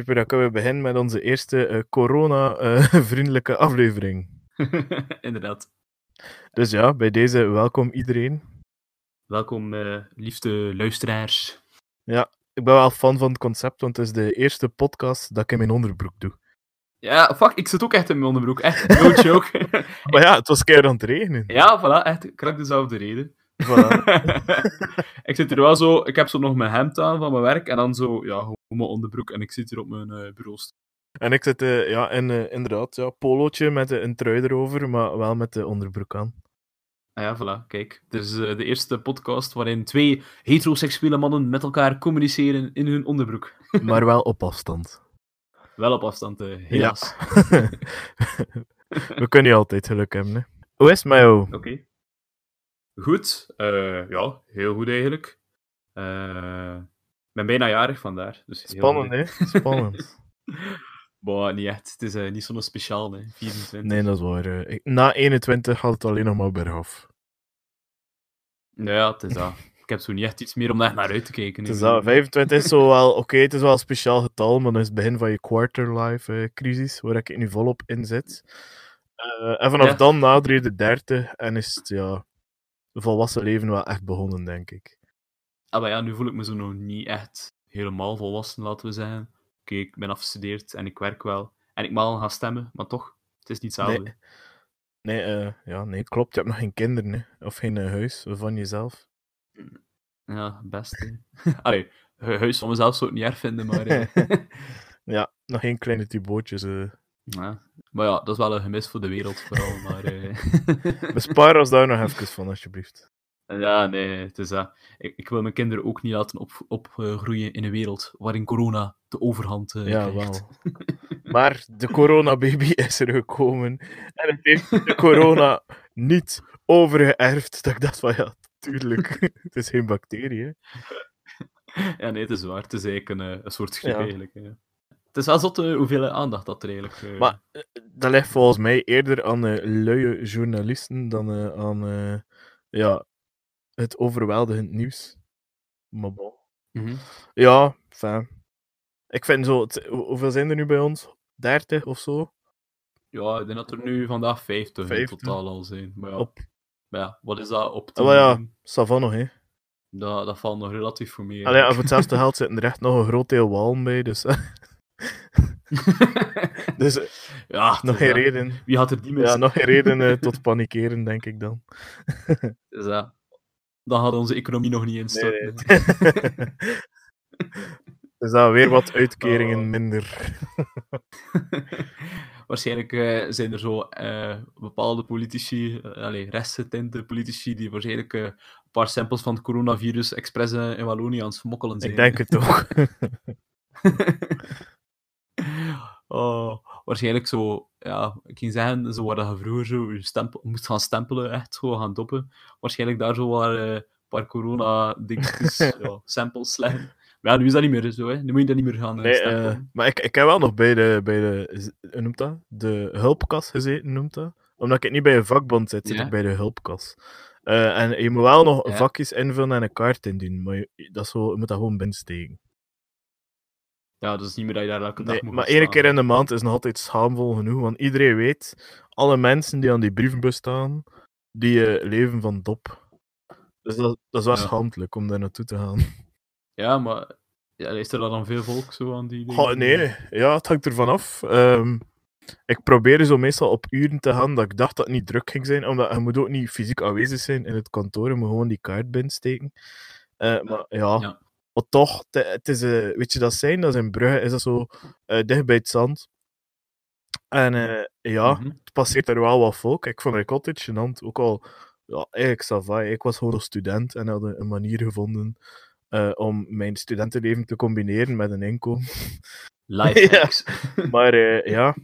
super. Dan kunnen we beginnen met onze eerste eh, corona-vriendelijke aflevering. Inderdaad. Dus ja, bij deze welkom iedereen. Welkom, eh, liefste luisteraars. Ik ben wel fan van het concept, want het is de eerste podcast dat ik in mijn onderbroek doe. Ja, fuck, ik zit ook echt in mijn onderbroek. Echt, no joke. Maar ja, het was keihard aan het regenen. ja, voilà, echt, krak dezelfde reden. Voilà. ik zit hier wel zo, ik heb zo nog mijn hemd aan van mijn werk en dan zo, ja, gewoon mijn onderbroek en ik zit hier op mijn eh bureau. En ik zit eh, ja, in eh, inderdaad ja, polootje met een trui erover, maar wel met de onderbroek aan. Ah ja, voilà, kijk. Dit is de eerste podcast waarin twee heteroseksuele mannen met elkaar communiceren in hun onderbroek. Maar wel op afstand. Wel op afstand, eh, helaas. We kunnen niet altijd geluk hebben. Hè. Hoe is het met jou? Oké. Goed. eh, ja, heel goed eigenlijk. Eh, Ik ben bijna jarig vandaar. Dus Spannend, hè? Spannend. Boah, niet echt. Het is eh, niet zo'n speciaal, hè. 24. Nee, dat is waar. Ik- na 21 gaat het alleen nog maar bergaf. Ja, het is dat. Ik heb zo niet echt iets meer om daar naar uit te kijken. Het is dat, 25 is zo wel... Oké, het is wel een speciaal getal, maar dat is het begin van je quarter-life-crisis, waar ik nu volop in zit. Eh, en vanaf Ja. dan de 30 en is het, ja... Volwassen leven wel echt begonnen, denk ik. Ah, maar ja, nu voel ik me zo nog niet echt helemaal volwassen, laten we zeggen. Oké, ik ben afgestudeerd en ik werk wel. En ik mag al gaan stemmen, maar toch, het is niet hetzelfde. Nee. Nee, eh, ja, nee, klopt. Je hebt nog geen kinderen, hè. Of geen eh, huis van jezelf. Ja, best. Allee, hu- huis van mezelf zou ik niet erg vinden, maar... eh, Ja, nog geen kleine tubootjes. Ja. Maar ja, dat is wel een gemis voor de wereld, vooral. Maar, eh, Bespaar ons daar nog even van, alsjeblieft. ja, nee, het is dat. Ik, ik wil mijn kinderen ook niet laten opgroeien op, opgroeien in een wereld waarin corona de overhand eh, Ja, krijgt. wel. Maar de coronababy is er gekomen. En het heeft de corona niet overgeërfd. Dat ik dacht van, ja, tuurlijk. Het is geen bacterie, hè. Ja, nee, het is waar. Het is eigenlijk een, eh, een soort griep, Ja. eigenlijk. hè. Het is wel zot eh, hoeveel aandacht dat er eigenlijk... eh, Maar eh, dat ligt volgens mij eerder aan eh, luie journalisten dan aan ja, het overweldigend nieuws. Maar bon. mhm. Ja, fijn. Ik vind zo... hoeveel zijn er nu bij ons? 30 of zo? Ja, ik denk dat er nu vandaag 50, in 50. totaal al zijn. Maar ja, Op... maar ja wat is dat op Ah, wel ja. 10? Savan nog, hè. Dat, dat valt nog relatief voor meer. Allee, ja, voor hetzelfde geld zitten er echt nog een groot deel walm bij, dus... dus eh, ja, nog geen reden. Wie had er die meer Ja, nog geen reden eh, tot panikeren, denk ik dan. Dus ja, dan had onze economie nog niet instorten. nee. dus dat weer wat uitkeringen Oh. minder. waarschijnlijk eh, zijn er zo bepaalde politici, uh, rechtsgetinte politici, die waarschijnlijk een paar samples van het coronavirus expres in Wallonië aan het smokkelen zijn. Ik denk het toch. oh, waarschijnlijk zo, ja, ik ging zeggen, zo waar je vroeger zo je stempel, moest gaan stempelen, echt zo gaan doppen. Waarschijnlijk daar zo waar eh, een paar corona-dingetjes, ja, samples leggen. Maar ja, nu is dat niet meer zo, hè. Nu moet je dat niet meer gaan eh, Nee, eh, maar ik, ik heb wel nog bij de, bij de, noemt dat? De hulpkas gezeten, noemt dat? Omdat ik niet bij een vakbond zit, zit ik bij de hulpkas. En je moet wel nog vakjes invullen en een kaart indien, maar je, dat zo, je moet dat gewoon binnensteken. Ja, dat is niet meer dat je daar elke dag Nee, moet maar één keer in de maand is nog altijd schaamvol genoeg, want iedereen weet, alle mensen die aan die brievenbus staan, die eh, leven van dop. Dus dat, dat is wel Ja. schaamtelijk om daar naartoe te gaan. Ja, maar ja, is er dan veel volk zo aan die nee, ja, het hangt ervan af. Ehm, ik probeerde zo meestal op uren te gaan dat ik dacht dat het niet druk ging zijn, omdat je moet ook niet fysiek aanwezig zijn in het kantoor, je moet gewoon die kaart binnensteken. Eh, maar ja, Ja. Maar toch, het, is, eh, weet je dat zijn, dat is in Brugge, is dat zo eh, dicht bij het zand. En eh, ja, Mhm. het passeert er wel wat volk. Ik vond het altijd gênant, ook al, ja, eigenlijk savai. Ik was gewoon student en had een manier gevonden om mijn studentenleven te combineren met een inkomen. Live Ja. hacks. Maar eh, ja.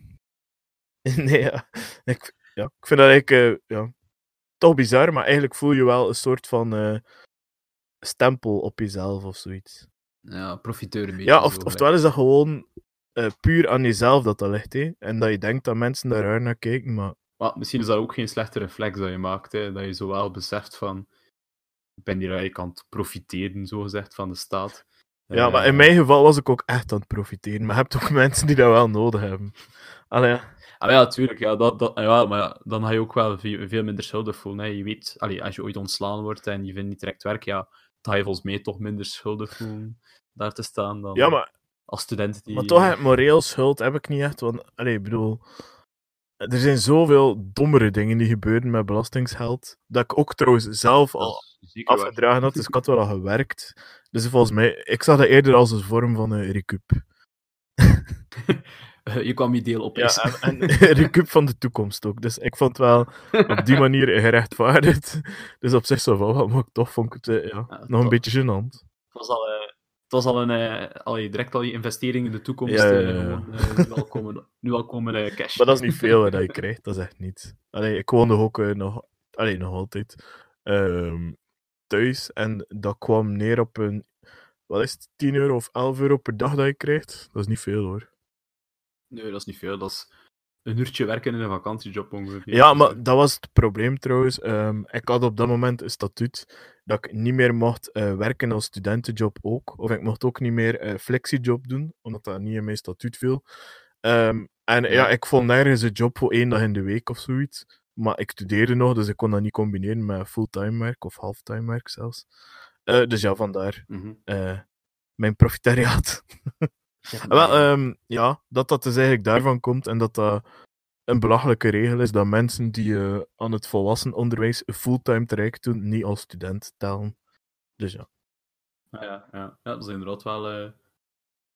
Nee, ja. Ik, ja. ik vind dat eigenlijk ja, toch bizar, maar eigenlijk voel je wel een soort van stempel op jezelf of zoiets. Ja, profiteur een beetje. Ja, of, oftewel is dat gewoon eh, puur aan jezelf dat dat ligt. Hè? En dat je denkt dat mensen daar raar naar kijken, maar Maar misschien is dat ook geen slechte reflex dat je maakt. Hè? Dat je zowel beseft van. Ik ben hier eigenlijk aan het profiteren, zo gezegd, van de staat. Ja, maar Eh, in mijn geval was ik ook echt aan het profiteren. Maar je hebt ook mensen die dat wel nodig hebben. Allee, ja. Ah, ja, tuurlijk. Ja, dat, dat, ja, maar ja, dan ga je ook wel veel, veel minder schuldig voelen. Hè. Je weet, allee, als je ooit ontslaan wordt en je vindt niet direct werk, ja, ga je volgens mij toch minder schuldig voelen daar te staan dan ja, maar, als student die... maar toch, moreel schuld heb ik niet echt. Want, allee, ik bedoel, er zijn zoveel dommere dingen die gebeuren met belastingsgeld. Dat ik ook trouwens zelf Dat al afgedragen had. Dus ik had wel al gewerkt. Dus volgens mij, ik zag dat eerder als een vorm van een recup. Je kwam je deel op. Ja, en, recup van de toekomst ook. Dus ik vond het wel op die manier gerechtvaardigd. Dus op zich zo van, wel, maar toch vond ik het ja, Ja, nog een beetje gênant. Het was al, eh, het was al een, eh, al je direct al je investering in de toekomst. Ja, ja, eh, nu al komen, nu al komen cash. Maar dat is niet veel dat je krijgt, dat is echt niet. Allee, ik woonde ook nog, allee, nog altijd ehm, thuis en dat kwam neer op een, wat is het, 10 euro of 11 euro per dag dat je krijgt. Dat is niet veel hoor. Nee, dat is niet veel. Dat is een uurtje werken in een vakantiejob ongeveer. Ja, maar dat was het probleem trouwens. Ehm, ik had op dat moment een statuut dat ik niet meer mocht eh, werken als studentenjob ook. Of ik mocht ook niet meer eh flexiejob doen, omdat dat niet in mijn statuut viel. Ehm, en ja. Ja. ik vond nergens een job voor één dag in de week of zoiets. Maar ik studeerde nog, dus ik kon dat niet combineren met fulltime werk of halftime werk zelfs. Eh, dus ja, vandaar mhm. eh, mijn profitariaat. Ja, Wel, ehm, ja, dat dat dus eigenlijk daarvan komt en dat dat een belachelijke regel is dat mensen die eh, aan het volwassen onderwijs fulltime traject doen, niet als student tellen. Dus ja. ja, ja, ja. ja, dat is inderdaad wel eh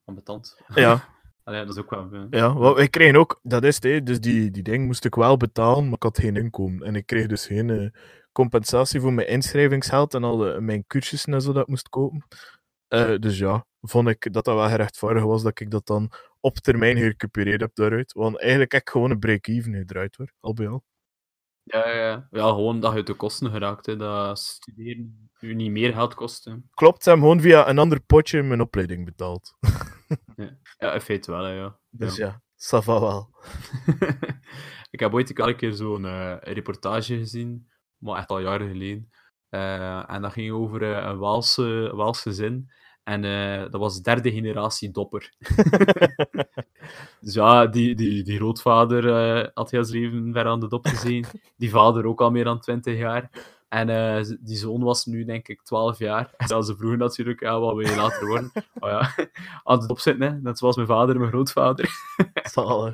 ambetant. Ja, Allee, dat is ook wel... eh, ja wij kregen ook, dat is het, hè, dus die, die ding moest ik wel betalen, maar ik had geen inkomen. En ik kreeg dus geen eh, compensatie voor mijn inschrijvingsgeld en al de- mijn cursussen en zo dat ik moest kopen. Eh, dus ja, vond ik dat dat wel gerechtvaardigd was dat ik dat dan op termijn gerecupereerd heb daaruit. Want eigenlijk heb ik gewoon een break-even gedraaid hoor, al bij al. Ja, ja, ja. ja, gewoon dat je de kosten geraakt. Hè. Dat studeren je niet meer geld kost. hè. Klopt, ze hebben gewoon via een ander potje mijn opleiding betaald. Ja, in feite wel, hè, ja. Dus Ja. ja, wel. ik heb ooit een keer zo'n eh, reportage gezien, maar echt al jaren geleden. Eh, en dat ging over eh, een Waalse, Waals gezin. En eh, dat was derde generatie dopper. dus ja, die, die, die grootvader eh, had heel zijn leven ver aan de dop gezien. Die vader ook al meer dan 20 jaar. En eh, die zoon was nu, denk ik, 12 jaar. En ze vroegen natuurlijk, ja, wat wil je later worden? Oh ja, aan de dop zitten, hè. net zoals mijn vader en mijn grootvader. Zalig.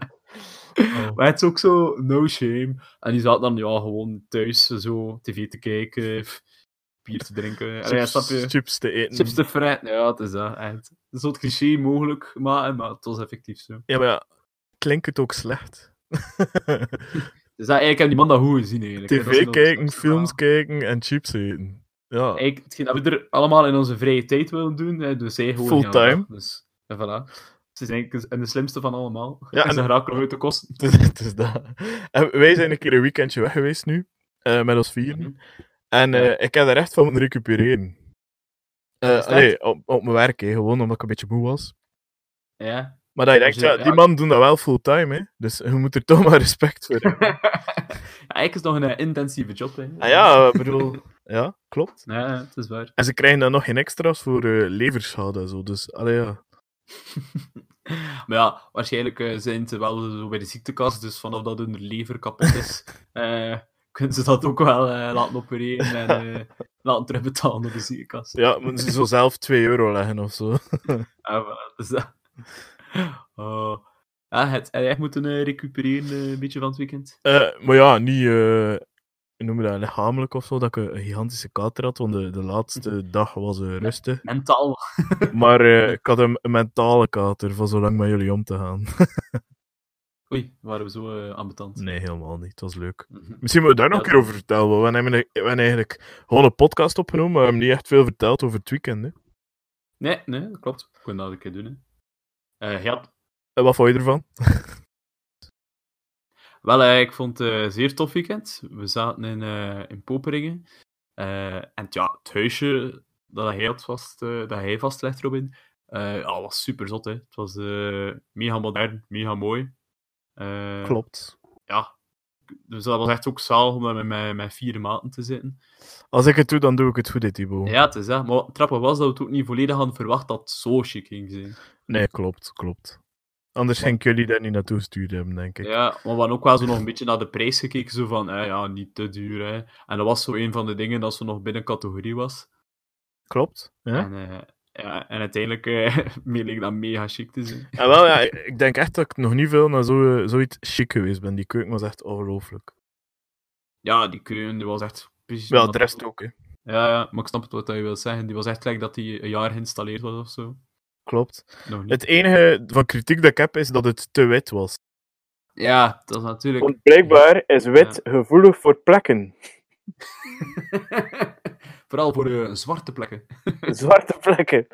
Oh. Maar het is ook zo no shame. En die zat dan ja, gewoon thuis zo tv te kijken, bier te drinken. Allee, ja, snap je? Chips, te eten. Chips te fretten. Ja, het is dat. echt. Het is zo het cliché mogelijk, maar, maar het was effectief zo. Ja, maar ja, klinkt het ook slecht? Dus dat, eigenlijk heb die man dat goed gezien eigenlijk. TV kijken, films kijken en chips eten. Ja, Eigenlijk, hetgeen dat we er allemaal in onze vrije tijd willen doen, hè, dus zij gewoon Fulltime. Dus, en voilà. Ze zijn eigenlijk en de slimste van allemaal. Ja, en en- ze geraken nog uit de kosten. het is, dat. En wij zijn een keer een weekendje weg geweest nu, eh, met ons vieren. Mhm. En eh, ik heb er echt van moeten recupereren. Dat? allee, op, op mijn werk, hè, gewoon omdat ik een beetje moe was. Ja. Maar dat je denkt, eh, ja, die man doen dat wel fulltime, hè. Dus je moet er toch maar respect voor hebben. Ja, eigenlijk is het nog een intensieve job. Hè. ah ja, ik bedoel... Ja, klopt. Ja, het is waar. En ze krijgen dan nog geen extra's voor leverschade en zo. Dus, allee, ja. Maar ja, waarschijnlijk zijn ze wel zo bij de ziektekast, dus vanaf dat hun lever kapot is, eh, kunnen ze dat ook wel eh, laten opereren en eh, laten terugbetalen door de ziekenkast. Ja, moeten ze zo zelf 2 euro leggen of zo. Ja, voilà, dus dat... Oh. Ja, het, heb jij moeten eh, recupereren een beetje van het weekend? Maar ja, niet... noem dat? Lichamelijk of zo, dat ik een gigantische kater had, want de, de laatste dag was eh, rustig. Mentaal. Maar ik had een, een mentale kater van zo lang met jullie om te gaan. Oei, waren we zo uh, ambetant. nee, helemaal niet. Het was leuk. Mhm. Misschien moeten we daar nog een Ja, keer over vertellen. We hebben, we hebben eigenlijk gewoon een podcast opgenomen, maar we hebben niet echt veel verteld over het weekend. Hè. Nee, nee, dat klopt. We kunnen dat een keer doen. Hè. Eh, En wat vond je ervan? Wel, eh, ik vond het een zeer tof weekend. We zaten in, in Poperingen. En ja, het huisje dat hij had vast, dat hij vastlegt, Robin, eh ja, was super zot. Hè. Het was mega modern, mega mooi. Eh, Klopt. Ja, dus dat was echt ook zalig om met, met, met vier maten te zitten. Als ik het doe, dan doe ik het goed, hè, Thibaut. Ja, het is dat. Maar trappen was dat we het ook niet volledig hadden verwacht dat het zo chic ging zijn. Nee, klopt, klopt. Anders ging ik jullie daar niet naartoe sturen hebben, denk ik. Ja, maar we hadden ook wel zo nog een beetje naar de prijs gekeken, zo van, eh, ja, niet te duur, hè. En dat was zo een van de dingen dat ze nog binnen categorie was. Klopt. Ja? En, eh, ja, en uiteindelijk eh leek dat mega chic te zijn. En wel, ja, ik- ik denk echt dat ik nog niet veel naar zo, eh, zoiets chic geweest ben. Die keuken was echt ongelooflijk. Ja, die kreun, die was echt... precies de rest ook, hè. Ja, ja, maar ik snap het wat je wil zeggen. Die was echt gelijk dat die een jaar geïnstalleerd was of zo. Klopt. Het enige van kritiek dat ik heb, is dat het te wit was. Ja, dat is natuurlijk... Want blijkbaar is wit gevoelig voor plekken. Vooral voor de zwarte plekken. Zwarte plekken.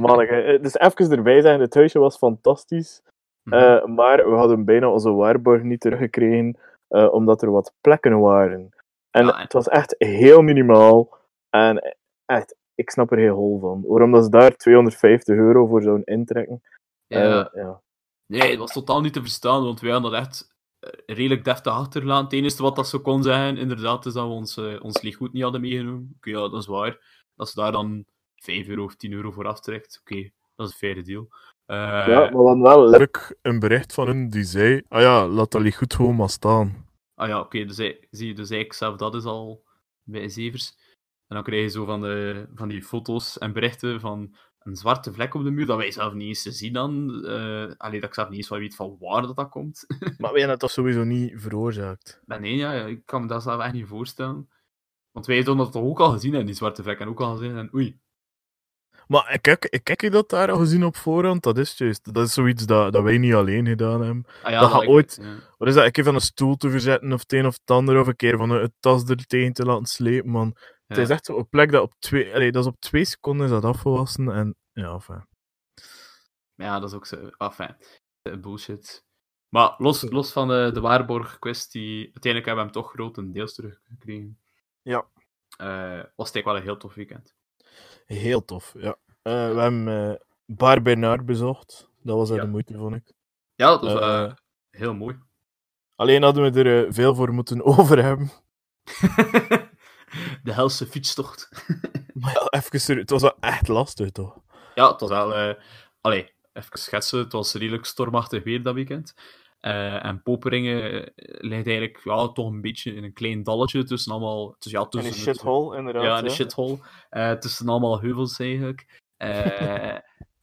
Manneke. Dus even erbij zeggen, het huisje was fantastisch. Mhm. Eh, maar we hadden bijna onze waarborg niet teruggekregen, eh, omdat er wat plekken waren. En Ja, en- het was echt heel minimaal. En echt, ik snap er geen hol van. Waarom dat ze daar 250 euro voor zouden intrekken. ja. Eh, ja. Nee, het was totaal niet te verstaan, want wij hadden dat echt eh, redelijk deftig achtergelaten. Het enige wat dat ze kon zeggen, inderdaad, is dat we ons, eh, ons lichtgoed niet hadden meegenomen. Oké, ja, dat is waar. Dat ze daar dan 5 euro of 10 euro voor aftrekt, oké, dat is een faire deal. Eh, ja, maar dan wel letterlijk een bericht van hun die zei: Ah ja, laat dat licht goed gewoon maar staan. Ah ja, oké, dus, hij- zie je, dus eigenlijk zelf dat is al bij Zevers. En dan krijg je zo van, de, van die foto's en berichten van een zwarte vlek op de muur, dat wij zelf niet eens te zien dan. eh alleen dat ik zelf niet eens weet van waar dat, dat komt. Maar wij hebben het toch sowieso niet veroorzaakt. Maar nee, ja, ik kan me dat zelf echt niet voorstellen. Want wij hadden dat toch ook al gezien, hè, die zwarte vlek. En ook al gezien, en oei. Maar ik kijk, ik kijk je dat daar al gezien op voorhand? Dat is juist. Dat is zoiets dat, dat wij niet alleen gedaan hebben. Ah, ja, Dat gaat ooit- ja. Wat is dat? Een keer van een stoel te verzetten of het een of het ander, of een keer van een, het tas er tegen te laten slepen, man. Het is echt zo een plek dat op twee, allee, dat is op twee seconden is dat afgewassen. En ja, enfin. Ja, dat is ook zo. Enfin, bullshit. Maar los, los van de, de waarborg-kwestie, uiteindelijk hebben we hem toch grotendeels teruggekregen. Ja. Eh, was het eigenlijk wel een heel tof weekend. Heel tof, ja. Eh, we hebben eh Bar Bernard bezocht. Dat was Ja. de moeite, vond ik. Ja, dat was heel mooi. Alleen hadden we er veel voor moeten over hebben. de helse fietstocht. Maar ja, even serieus, het was wel echt lastig, toch? Ja, het was wel... eh allee, even schetsen. Het was redelijk stormachtig weer dat weekend. Eh, en Poperingen eh, ligt eigenlijk ja, toch een beetje in een klein dalletje tussen allemaal... Dus ja, In tussen een het- shithole, inderdaad. Ja, in een shithole. Eh, tussen allemaal heuvels eigenlijk.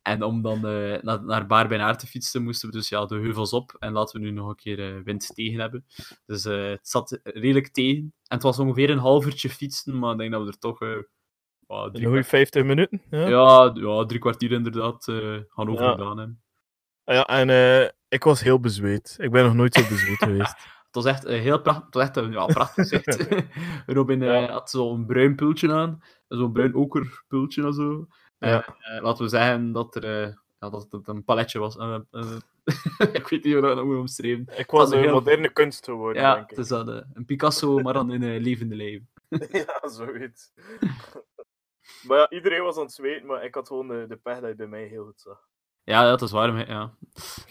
En om dan eh, naar, naar Baar bij Naar te fietsen, moesten we dus ja, de heuvels op. En laten we nu nog een keer eh, wind tegen hebben. Dus eh, het zat redelijk tegen. En het was ongeveer een half uurtje fietsen, maar ik denk dat we er toch... drie, goede 50 minuten. Ja. ja, ja, drie kwartier inderdaad gaan over Ja. Ah ja, en ik was heel bezweet. Ik ben nog nooit zo bezweet geweest. Het was echt een heel het was echt een ja, prachtig zicht. Robin Ja. had zo'n bruin pultje aan, zo'n bruin okerpultje en zo. Ja. Eh, laten we zeggen dat er eh, ja, dat het een paletje was. Eh, eh, ik weet niet hoe dat moet omschrijven. Ik was een heel- moderne kunst geworden, Ja, denk het ik. is dat, eh, een Picasso, maar dan in een levende leven. ja, zoiets. maar ja, iedereen was aan het zweten, maar ik had gewoon de, de pech dat je bij mij heel goed zag. Ja, dat is waar. Ja.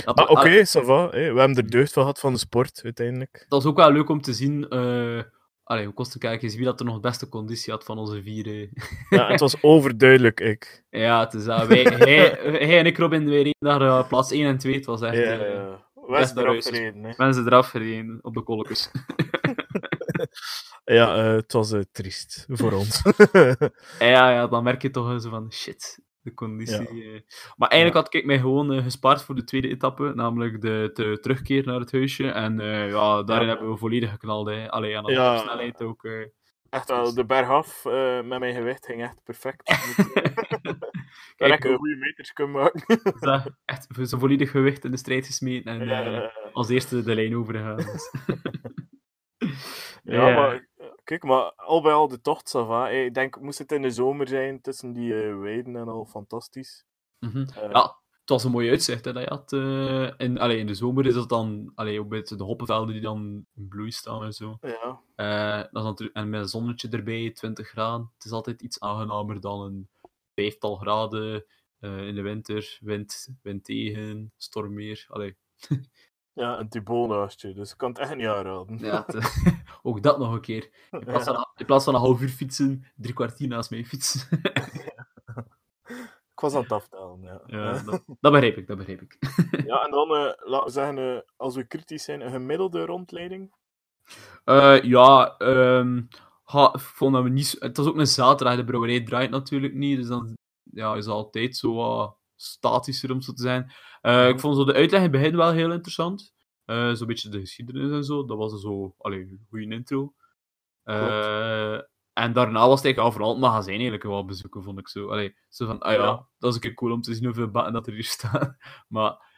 Oké, ah, ça va. hè. We hebben er deugd van gehad van de sport, uiteindelijk. dat was ook wel leuk om te zien. eh allee, hoe kost het kijken eens wie dat er nog de beste conditie had van onze vier. eh. Ja, het was overduidelijk ik. Ja, het is dat. Wij, hij, hij en ik, Robin, wij reden naar eh, plaats 1 en 2. Het was echt... Ja, eh, ja. best eraf gereden, hè. Mensen eraf gereden op de kolkjes. Ja, eh, het was eh, triest voor ons. ja, ja, dan merk je toch eh, zo van, shit, de conditie. eh. Maar eigenlijk had ik mij gewoon eh, gespaard voor de tweede etappe, namelijk de, de terugkeer naar het huisje. En eh, ja, daarin Ja. hebben we volledig geknald. Hè. Allee, aan de Ja. snelheid ook. echt wel, de berg af eh, met mijn gewicht ging echt perfect. Daar Kijk, heb ik een goede meters kunnen maken. dat echt zijn volledig gewicht in de strijd gesmeten en als eerste de lijn overgegaan. Dus. Ja, Ja. maar kijk, maar al bij al de tocht, ça va. hè. Ik denk, moest het in de zomer zijn, tussen die eh, weiden en al, fantastisch. Mhm. Eh, Ja, het was een mooi uitzicht hè, dat je had. eh, in, allee, in de zomer is dat dan allee, ook met de hoppenvelden die dan in bloei staan en zo. ja. Eh, dat is natuurlijk, en met een zonnetje erbij, 20 graden. Het is altijd iets aangenamer dan een vijftal graden eh, in de winter. Wind, wind tegen, stormweer. Allee. Ja, een Thibaut naast je, dus ik kan het echt niet aanraden. Ja, te- ook dat nog een keer. In plaats, van, in plaats van een half uur fietsen, drie kwartier naast mij fietsen. Ik was aan het aftellen, ja. ja, dat, dat begrijp ik, dat begrijp ik. Ja, en dan, eh, laten we zeggen, eh, als we kritisch zijn, een gemiddelde rondleiding. Eh, ja, ha, ik vond dat we niet... Het was ook een zaterdag, de brouwerij draait natuurlijk niet, dus dan ja, is het altijd zo statischer om zo te zijn. Eh, ik vond zo de uitleg in het begin wel heel interessant. Eh Zo'n beetje de geschiedenis en zo, dat was zo, allee, een goede intro. Eh, en daarna was het eigenlijk al vooral het magazijn eigenlijk wel bezoeken, vond ik zo. Allee, zo van, ah ja, Ja. dat is een keer cool om te zien hoeveel batten dat er hier staan. Maar,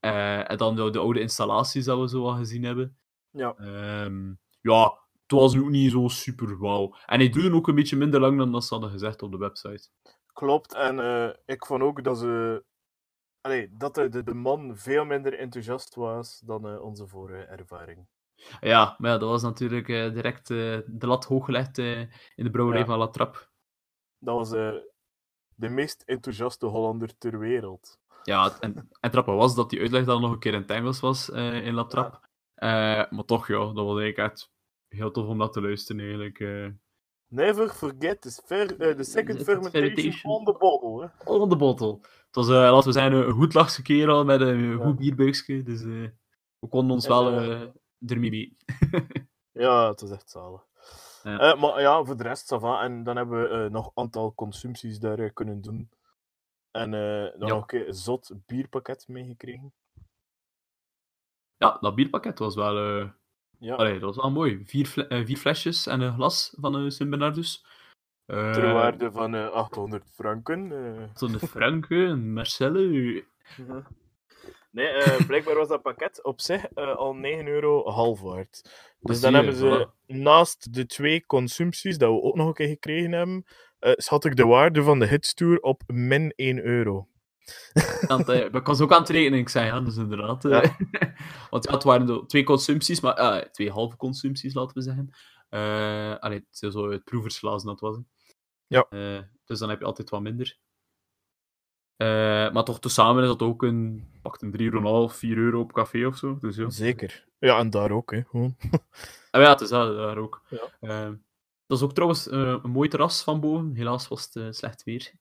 en dan de, de oude installaties dat we zo al gezien hebben. Ja. Ehm, ja, het was ook niet zo super wauw. En hij duurde ook een beetje minder lang dan dat ze hadden gezegd op de website. Klopt, en ik vond ook dat ze... Allee, dat de, de, de man veel minder enthousiast was dan eh, onze vorige ervaring. Ja, maar ja, dat was natuurlijk eh, direct eh, de lat hooggelegd in de brouwerij Ja. van La Trappe. Dat was de meest enthousiaste Hollander ter wereld. Ja, en, en trappen was dat die uitleg dan nog een keer in het Engels was in La Trappe. Maar toch, ja, dat was eigenlijk echt heel tof om dat te luisteren eigenlijk. Never forget the, eh, the second fermentation, fermentation. on the bottle. Hè. On the bottle. Het was, eh, laten we zeggen, een goed lachse kerel met een Ja. goed bierbuikje. Dus eh, we konden ons En, wel ermee mee. Ja, het was echt zalig. Ja. Maar ja, voor de rest, ça va. En dan hebben we nog een aantal consumpties daar kunnen doen. En dan Ja. nog een zot bierpakket meegekregen. Ja, dat bierpakket was wel, Ja, allee, dat was wel mooi. Vier, fle- eh, vier flesjes en een glas van uh, Sint-Bernardus. Eh, ter waarde van eh 800 franken. eh. Zo'n Franke, een Marcelle. Nee, eh, blijkbaar was dat pakket op zich eh, al 9 euro half waard. Dus dan hebben ze naast de twee consumpties, dat we ook nog een keer gekregen hebben, eh, schat ik de waarde van de hitstour op min 1 euro. Want, eh, ik was ook aan het rekenen, ik zei ja, dus inderdaad. eh, want ja, het waren twee consumpties, maar eh, twee halve consumpties, laten we zeggen. Eh allee, het zo het dat was. hè. Ja. Dus dan heb je altijd wat minder. Maar toch, tezamen is dat ook een, pakt een 3,5 euro, 4 euro op café of zo. Dus ja. Zeker. Ja, en daar ook, hè. Gewoon. Ah, ja, het is daar ook. Ja. Dat is ook trouwens een mooi terras van boven. Helaas was het slecht weer.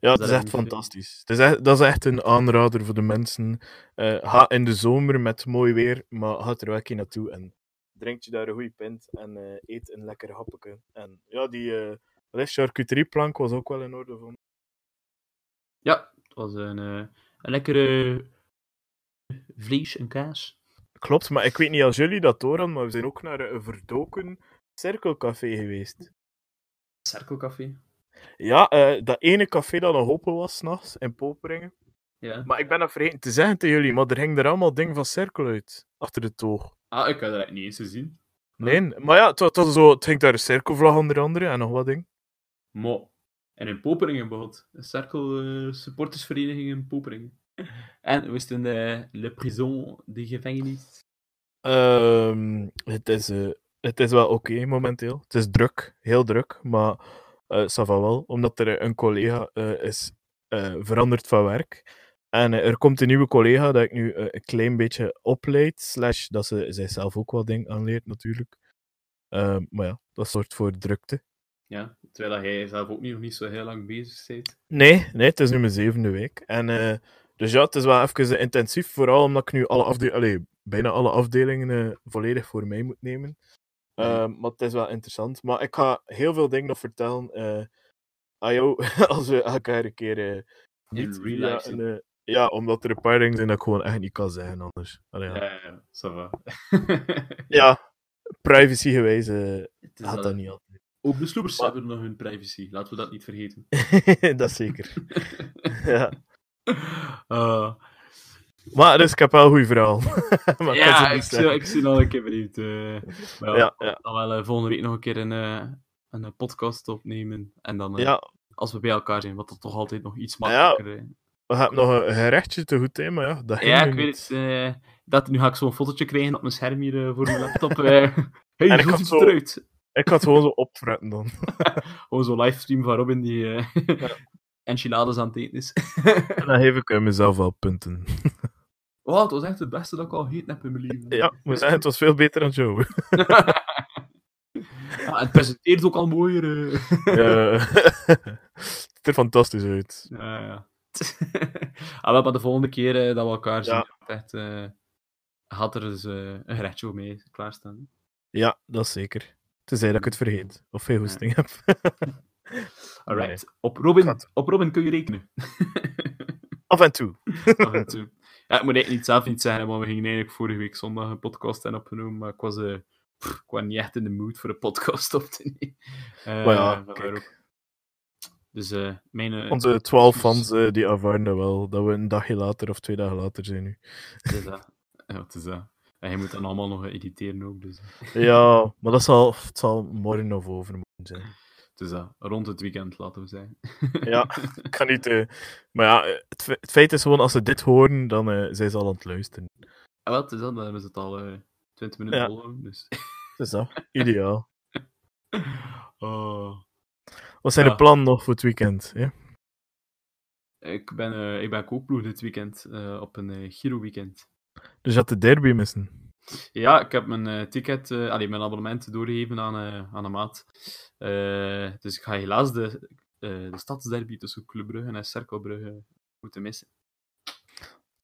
Ja, het dat is echt fantastisch. Het is echt, dat is echt een aanrader voor de mensen. Eh, ga in de zomer met mooi weer, maar ga er wel een keer naartoe en drink je daar een goede pint en eh, eet een lekker happetje. En ja, die eh wat is, charcuterieplank was ook wel in orde van. Ja, het was een, eh, een lekkere vlees en kaas. Klopt, maar ik weet niet als jullie dat hadden, maar we zijn ook naar een verdoken cirkelcafé geweest. Cirkelcafé. Ja, eh, dat ene café dat nog open was s'nachts in Poperingen. Ja. Maar ik ben dat vergeten te zeggen tegen jullie, maar er hing er allemaal dingen van cirkel uit, achter de toog. Ah, ik had dat niet eens gezien. Nee, maar ja, het, was- het, was zo, het daar een cirkelvlag onder andere en nog wat ding. Maar. En in Poperingen bijvoorbeeld. Een cirkel eh, supportersvereniging in Poperingen. En we in de Le Prison, de gevangenis. Ehm, het, is, eh, het is wel oké momenteel. Het is druk, heel druk, maar eh ça va wel, omdat er een collega eh, is eh, veranderd van werk. En eh, er komt een nieuwe collega dat ik nu eh, een klein beetje opleid, slash dat ze zichzelf ook wat ding aanleert natuurlijk. Maar ja, dat zorgt voor drukte. Ja, terwijl jij zelf ook nog niet zo heel lang bezig bent. Nee, nee, het is nu mijn zevende week. En, eh, dus ja, het is wel even eh, intensief, vooral omdat ik nu alle bijna alle afdelingen eh, volledig voor mij moet nemen. Ehm, maar het is wel interessant. Maar ik ga heel veel dingen nog vertellen eh aan jou, als we elkaar een keer eh, niet een, eh, ja, omdat er een paar dingen zijn dat ik gewoon echt niet kan zeggen anders. Allee, ja. Ja, ja, ja, privacy gewijs is gaat dat niet altijd. Ook de sloepers Maar- hebben nog hun privacy, laten we dat niet vergeten. dat zeker. ja. Maar dus ik heb wel een goed verhaal. Maar ja, ik zie, ik zie nog een keer benieuwd. maar ja. Dan wel eh, volgende week nog een keer een, eh, een podcast opnemen. En dan, ja, als we bij elkaar zijn, wat dat toch altijd nog iets makkelijker is. we hebben nog een gerechtje te goed, maar ja, dat Ja, ik weet het. dat, nu ga ik zo'n fotootje krijgen op mijn scherm hier voor mijn laptop. hey, En ik had zo- eruit? Ik had gewoon zo opfretten dan. Gewoon zo'n livestream van Robin die enchiladas aan het eten is. En dan geef ik mezelf wel punten. Oh, het was echt het beste dat ik al gegeten heb in mijn leven. Ja, moet zeggen, het was veel beter dan Joe. Ja, het presenteert ook al mooier. eh. Ja. het ziet er fantastisch uit. Ja, ja. ah, maar de volgende keer eh, dat we elkaar zien, Ja. echt, eh, had er dus eh, een gerechtje mee klaarstaan. Ja, dat is zeker. Tenzij dat ik het vergeet. Of veel hoesting heb. Alright. Op, Robin, op Robin kun je rekenen. Af en toe. Af en toe. Ja, ik moet eigenlijk niet zelf niet zeggen, maar we gingen eigenlijk vorige week zondag een podcast hebben opgenomen, maar ik was, eh, pff, ik was niet echt in de mood voor een podcast op te nemen. Eh, Maar ja, kijk. Dus eh, mijn... Onze twaalf fans die ervaren dat wel. Dat we een dagje later of twee dagen later zijn nu. het is dat. Ja, is dat. En je moet dan allemaal nog editeren ook, dus Ja, maar dat zal, het zal morgen of overmorgen zijn. Is dat. Rond het weekend, laten we zeggen. Ja, ik ga niet... eh, maar ja, eh, het, het feit is gewoon, als ze dit horen, dan eh, zijn ze al aan het luisteren. Ah, wel, het is dat. Dan hebben ze het al eh 20 minuten Ja. volgehouden, dus... Dus dat, ideaal. Oh. Wat zijn Ja. de plannen nog voor het weekend? Ja? Ik ben, eh ik ben kookploeg dit weekend, eh, op een eh Giro-weekend. Dus je had de derby missen. Ja, ik heb mijn eh, ticket, eh allee, mijn abonnement doorgegeven aan, eh, aan een maat. Dus ik ga helaas de, de stadsderby tussen Club Brugge en Cercle Brugge moeten missen.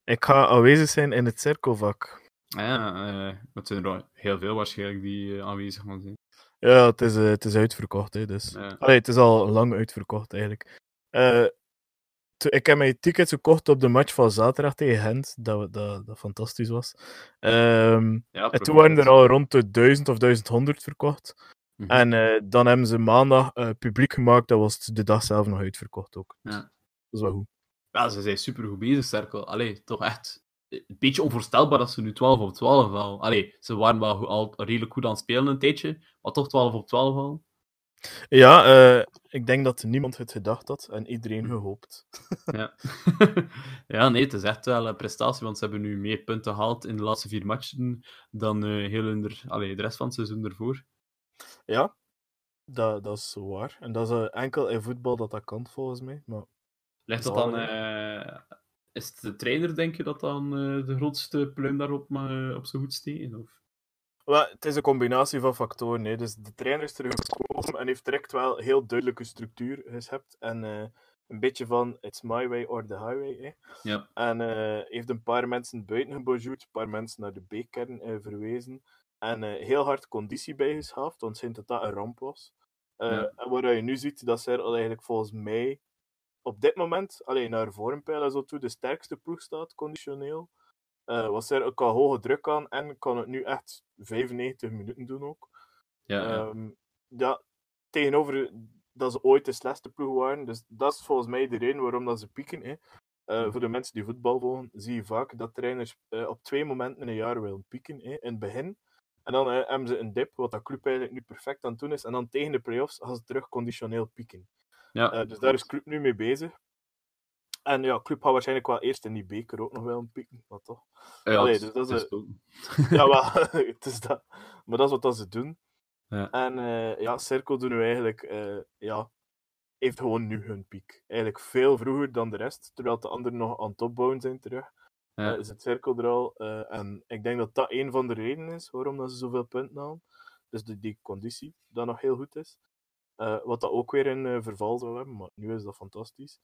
Ik ga aanwezig zijn in het cirkelvak. Ah ja, het zijn er heel veel waarschijnlijk die aanwezig gaan zijn. Ja, het is, het is uitverkocht, hè, dus... Allee, het is al lang uitverkocht, eigenlijk. Eh, ik heb mijn tickets gekocht op de match van zaterdag tegen Gent, dat, dat, dat fantastisch was. Ehm, Ja, en toen waren er al rond de 1000 of 1100 verkocht. Mhm. En eh, dan hebben ze maandag eh, publiek gemaakt, dat was de dag zelf nog uitverkocht ook. Ja. Dat is wel goed. Ja, ze zijn super goed bezig, Cercle. Allee, toch echt een beetje onvoorstelbaar dat ze nu 12 op 12 al. Allee, ze waren wel al redelijk goed aan het spelen een tijdje, maar toch 12 op 12 al. Ja, eh, ik denk dat niemand het gedacht had en iedereen gehoopt. Ja. ja, nee, het is echt wel een prestatie, want ze hebben nu meer punten gehaald in de laatste vier matchen dan eh, heel hun er, allee, de rest van het seizoen ervoor. Ja, dat, dat is waar. En dat is eh, enkel in voetbal dat dat kan, volgens mij. Maar Ligt dat dan... is het de trainer, denk je, dat dan de grootste pluim daarop ma- op zijn hoed steken? Of? Wel, het is een combinatie van factoren. Hè. Dus de trainer is teruggekomen en heeft direct wel heel duidelijke structuur geschept. En eh, een beetje van it's my way or the highway. Hè. Ja. En eh, heeft een paar mensen buiten gebonjourd, een paar mensen naar de B-kern eh, verwezen. En heel hard conditie bijgeschaafd, want sinds dat dat een ramp was. Ja. En waar je nu ziet, dat zij al eigenlijk volgens mij op dit moment, alleen naar vormpeil en zo toe, de sterkste ploeg staat, conditioneel. Eh was er ook al hoge druk aan en kan het nu echt 95 minuten doen ook. Ja, ja. Ehm, ja, tegenover dat ze ooit de slechtste ploeg waren. Dus dat is volgens mij de reden waarom dat ze pieken. Hè. Eh, voor de mensen die voetbal volgen, zie je vaak dat trainers eh, op twee momenten in een jaar willen pieken. Hè. In het begin. En dan hebben ze een dip, wat dat club eigenlijk nu perfect aan het doen is. En dan tegen de play-offs gaan ze terug conditioneel pieken. ja. Dus daar is club nu mee bezig. En ja, club gaat waarschijnlijk wel eerst in die beker ook nog wel een pieken, maar toch. Ja, allee, het- dus dat het is, ook- Ja, wel, het is dat. Maar dat is wat dat ze doen. Ja. En eh, ja, Cirkel doen nu eigenlijk, eh, ja, heeft gewoon nu hun piek. Eigenlijk veel vroeger dan de rest, terwijl de anderen nog aan het opbouwen zijn terug. Ja. Eh, is het Cirkel er al. en ik denk dat dat een van de redenen is waarom dat ze zoveel punten halen. Dus de, die conditie, dat nog heel goed is. Wat dat ook weer in verval zou hebben, maar nu is dat fantastisch.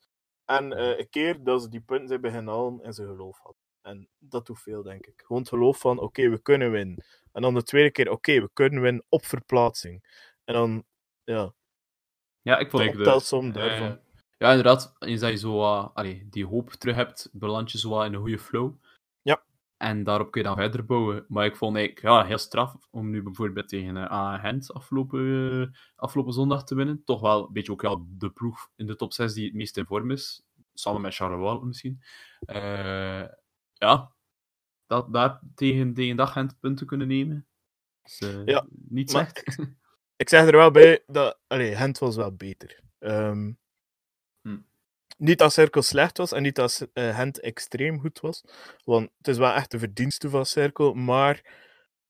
En eh, een keer dat ze die punten zijn beginnen halen en ze geloof hadden. En dat doet veel, denk ik. Gewoon het geloof van, oké, we kunnen winnen. En dan de tweede keer, oké, we kunnen winnen op verplaatsing. En dan, ja, ja, ik vond optelsom eh, daarvan. ja, inderdaad. Eens dat je zo allee, die hoop terug hebt, beland je zo in een goede flow. En daarop kun je dan verder bouwen. Maar ik vond eigenlijk ja, heel straf om nu bijvoorbeeld tegen uh, Gent afgelopen, eh, afgelopen zondag te winnen. Toch wel een beetje ook ja, de ploeg in de top 6 die het meest in vorm is. Samen met Charleroi misschien. Eh, ja, dat, daar tegen, tegen dag Gent punten kunnen nemen. is Ja, niet slecht. Ik zeg er wel bij dat allee, Gent was wel beter. Ehm, Hm. Niet dat Cirkel slecht was en niet dat eh, Gent extreem goed was. Want het is wel echt de verdienste van Cirkel. Maar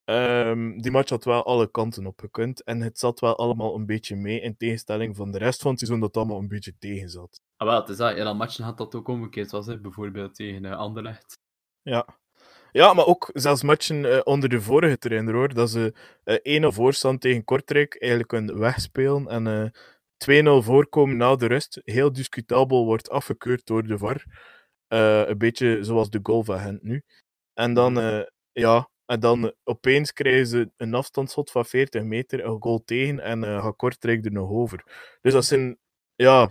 ehm, die match had wel alle kanten opgekund. En het zat wel allemaal een beetje mee. In tegenstelling van de rest van het seizoen dat het allemaal een beetje tegen zat. Ah, wel, het is dat. Dan matchen had dat ook omgekeerd was, hè. bijvoorbeeld tegen eh, Anderlecht. Ja. Ja, maar ook zelfs matchen eh, onder de vorige trainer hoor. Dat ze eh 1-0 voorstand tegen Kortrijk eigenlijk kunnen wegspelen en eh 2-0 voorkomen na de rust. Heel discutabel wordt afgekeurd door de VAR. Eh, een beetje zoals de goal van Gent nu. En dan, eh, ja, en dan opeens krijgen ze een afstandsschot van 40 meter, een goal tegen en eh gaat Kortrijk er nog over. Dus dat zijn, ja,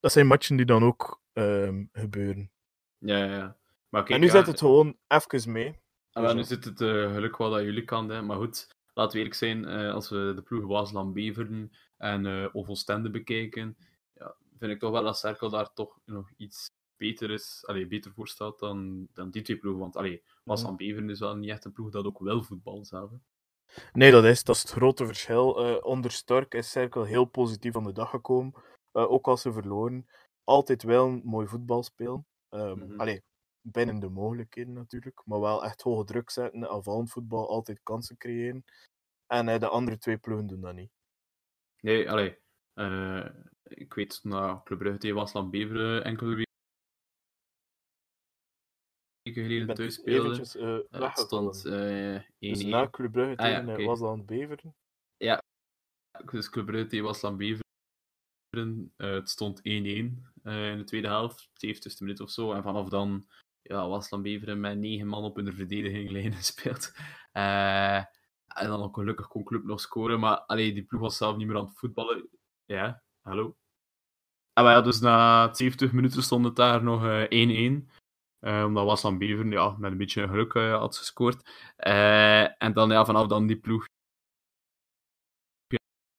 dat zijn matchen die dan ook ehm, gebeuren. Ja, ja. Maar kijk, en nu zet het gewoon even mee. Ah, wel, nu zit het geluk wel dat jullie kan, hè. maar goed, laten we eerlijk zijn, als we de ploegen Waasland Beveren en eh of Oostende bekijken, ja, vind ik toch wel dat Cerkel daar toch nog iets beter is, allee, beter voor staat dan, dan die twee ploegen. Want allee, Waasland Beveren is wel niet echt een ploeg dat ook wel voetbal zelf. hè. Nee, dat is, dat is het grote verschil. Eh, onder Stork is Cerkel heel positief aan de dag gekomen. Eh, ook als ze verloren. Altijd wel een mooi voetbal spelen. Ehm, Mhm. allee, binnen de mogelijkheden natuurlijk. Maar wel echt hoge druk zetten, aanvallend voetbal, altijd kansen creëren. En eh, de andere twee ploegen doen dat niet. Nee, allee, eh, ik weet na Club Brugge tegen Waasland Beveren enkele weken geleden thuis speelde. eventjes Eh, het stond eh 1-1. Dus na Club Brugge Ah, ja, tegen oké. Wasland Beveren. Dus Club Brugge tegen Waasland Beveren. Het stond 1-1 eh, in de tweede helft, 70 minuten of zo. En vanaf dan ja, Waasland Beveren met negen man op hun verdediging lijnen gespeeld. Eh, en dan gelukkig kon Club nog scoren. Maar allee, die ploeg was zelf niet meer aan het voetballen. Ja, hallo. En ja, dus na 70 minuten stond het daar nog eh, 1-1. Eh, omdat Waasland Beveren ja, met een beetje geluk eh, had gescoord. Eh, en dan ja, vanaf dan die ploeg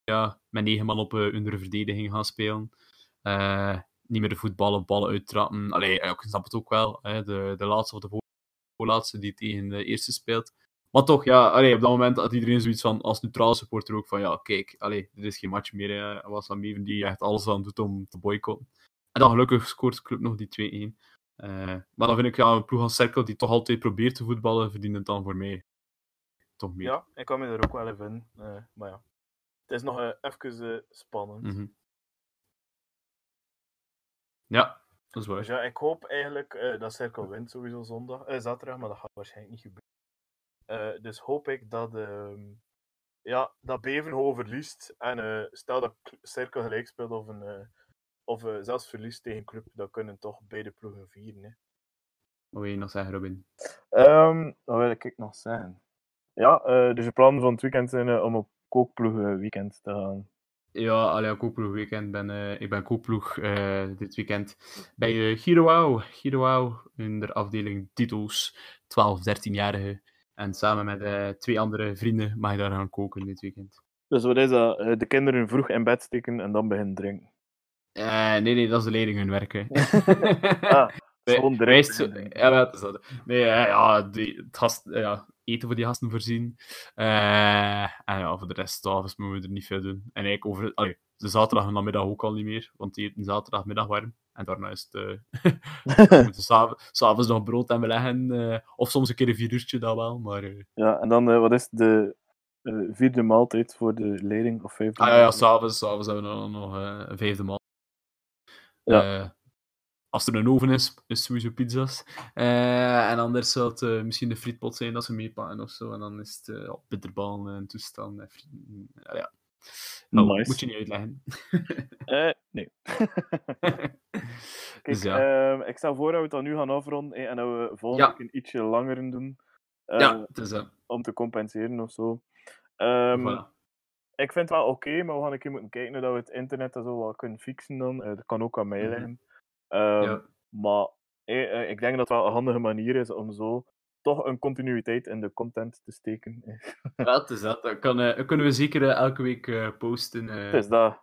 ja, met negen man op uh, hun verdediging gaan spelen. Eh, niet meer de voetballen, ballen uittrappen. Allee, ik snap het ook wel. Hè, de, de laatste of de voor- voorlaatste die tegen de eerste speelt. Maar toch, ja, allee, op dat moment had iedereen zoiets van, als neutrale supporter ook, van ja, kijk, allee, dit is geen match meer. Was dan Beven die echt alles aan doet om te boycotten. En dan gelukkig scoort de club nog die 2-1. Eh, maar dan vind ik, ja, een ploeg als Cerkel die toch altijd probeert te voetballen, verdient het dan voor mij toch meer. Ja, ik kan me er ook wel even in. eh, maar ja, het is nog eh, even spannend. Mhm. Ja, dat is waar. Dus ja, ik hoop eigenlijk dat Cirkel wint sowieso zondag, zaterdag, maar dat gaat waarschijnlijk niet gebeuren. Eh, dus hoop ik dat, ehm ja, dat Bevenhoven verliest. En eh, stel dat Cirkel gelijk speelt of, een, eh, of zelfs verliest tegen Club, dan kunnen toch beide ploegen vieren. Hè. Wat wil je nog zeggen, Robin? Ehm, wat wil ik nog zeggen? Ja, eh, dus de plannen van het weekend zijn om op kookploegen weekend te gaan. Ja, allee, kooploeg weekend. Ben, eh, ik ben kooploeg eh, dit weekend bij uh, Giroau. Giroau in de afdeling titels 12, 13-jarigen. En samen met eh, twee andere vrienden mag je daar gaan koken dit weekend. Dus wat is dat? Eh, de kinderen vroeg in bed steken en dan beginnen drinken. Eh, nee, nee, dat is de leerling hun werken. Ah, Drinken. Ja, dat is dat. Nee, eh, ja, die, het gast, eh, ja, eten voor die gasten voorzien. Eh, en ja, voor de rest, s'avonds moeten we er niet veel doen. En eigenlijk over allee, de zaterdag en namiddag ook al niet meer, want die eten zaterdagmiddag warm. En daarna is het... we moeten s'av- s'avonds nog brood en beleggen. eh, of soms een keer een vier uurtje, dat wel. Maar, Ja, en dan, wat is de vierde maaltijd voor de leerling of vijfde? ah ja, ja maaltijd? s'avonds, s'avonds hebben we dan nog een vijfde maal. Ja. Eh, als er een oven is, is sowieso pizza's. Eh, en anders zou het eh, misschien de frietpot zijn dat ze meepakken of zo. En dan is het uh, bitterballen en toestand. En frieten. Ja, ja. Nou, Nice. Moet je niet uitleggen. Eh, nee. Kijk, Dus ja. ehm, ik stel voor dat we het dan nu gaan afronden eh, en dat we volgende Ja. week een ietsje langer doen. eh, ja, het is dat. Om te compenseren of zo. Ehm, Voilà. Ik vind het wel oké, maar we gaan een keer moeten kijken hoe dat we het internet en zo wel kunnen fixen dan. Eh, dat kan ook aan mij Mhm. liggen. Ja. Maar eh, eh, ik denk dat het wel een handige manier is om zo toch een continuïteit in de content te steken. ja, het is dat. Dat, kan, eh, dat kunnen we zeker elke week posten. Het is dat.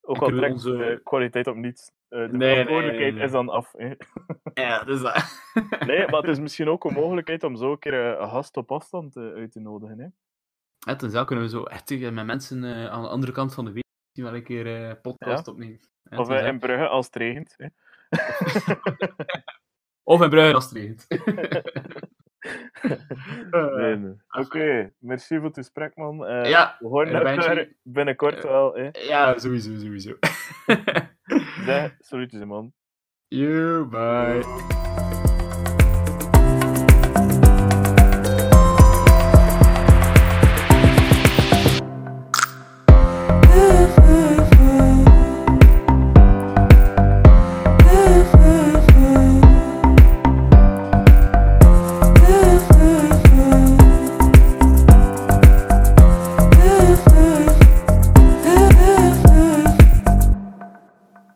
Ook al trekt onze- de kwaliteit op niets. De Nee, verantwoordelijkheid nee, nee. is dan af. hè. Ja, is dat. Nee, maar het is misschien ook een mogelijkheid om zo een keer een gast op afstand uit te nodigen. Hè? Ja, ten zal kunnen we zo echt met mensen aan de andere kant van de wereld wel een keer podcast opnemen. Ja, Of in Brugge als het regent. Hè? Of in Brugge als het. Nee, nee. Oké, merci voor het gesprek, man. Eh, Ja, we horen eh, elkaar binnenkort Eh, wel. Hè? ja, sowieso, sowieso. Zeg, salutjes, man. you, bye.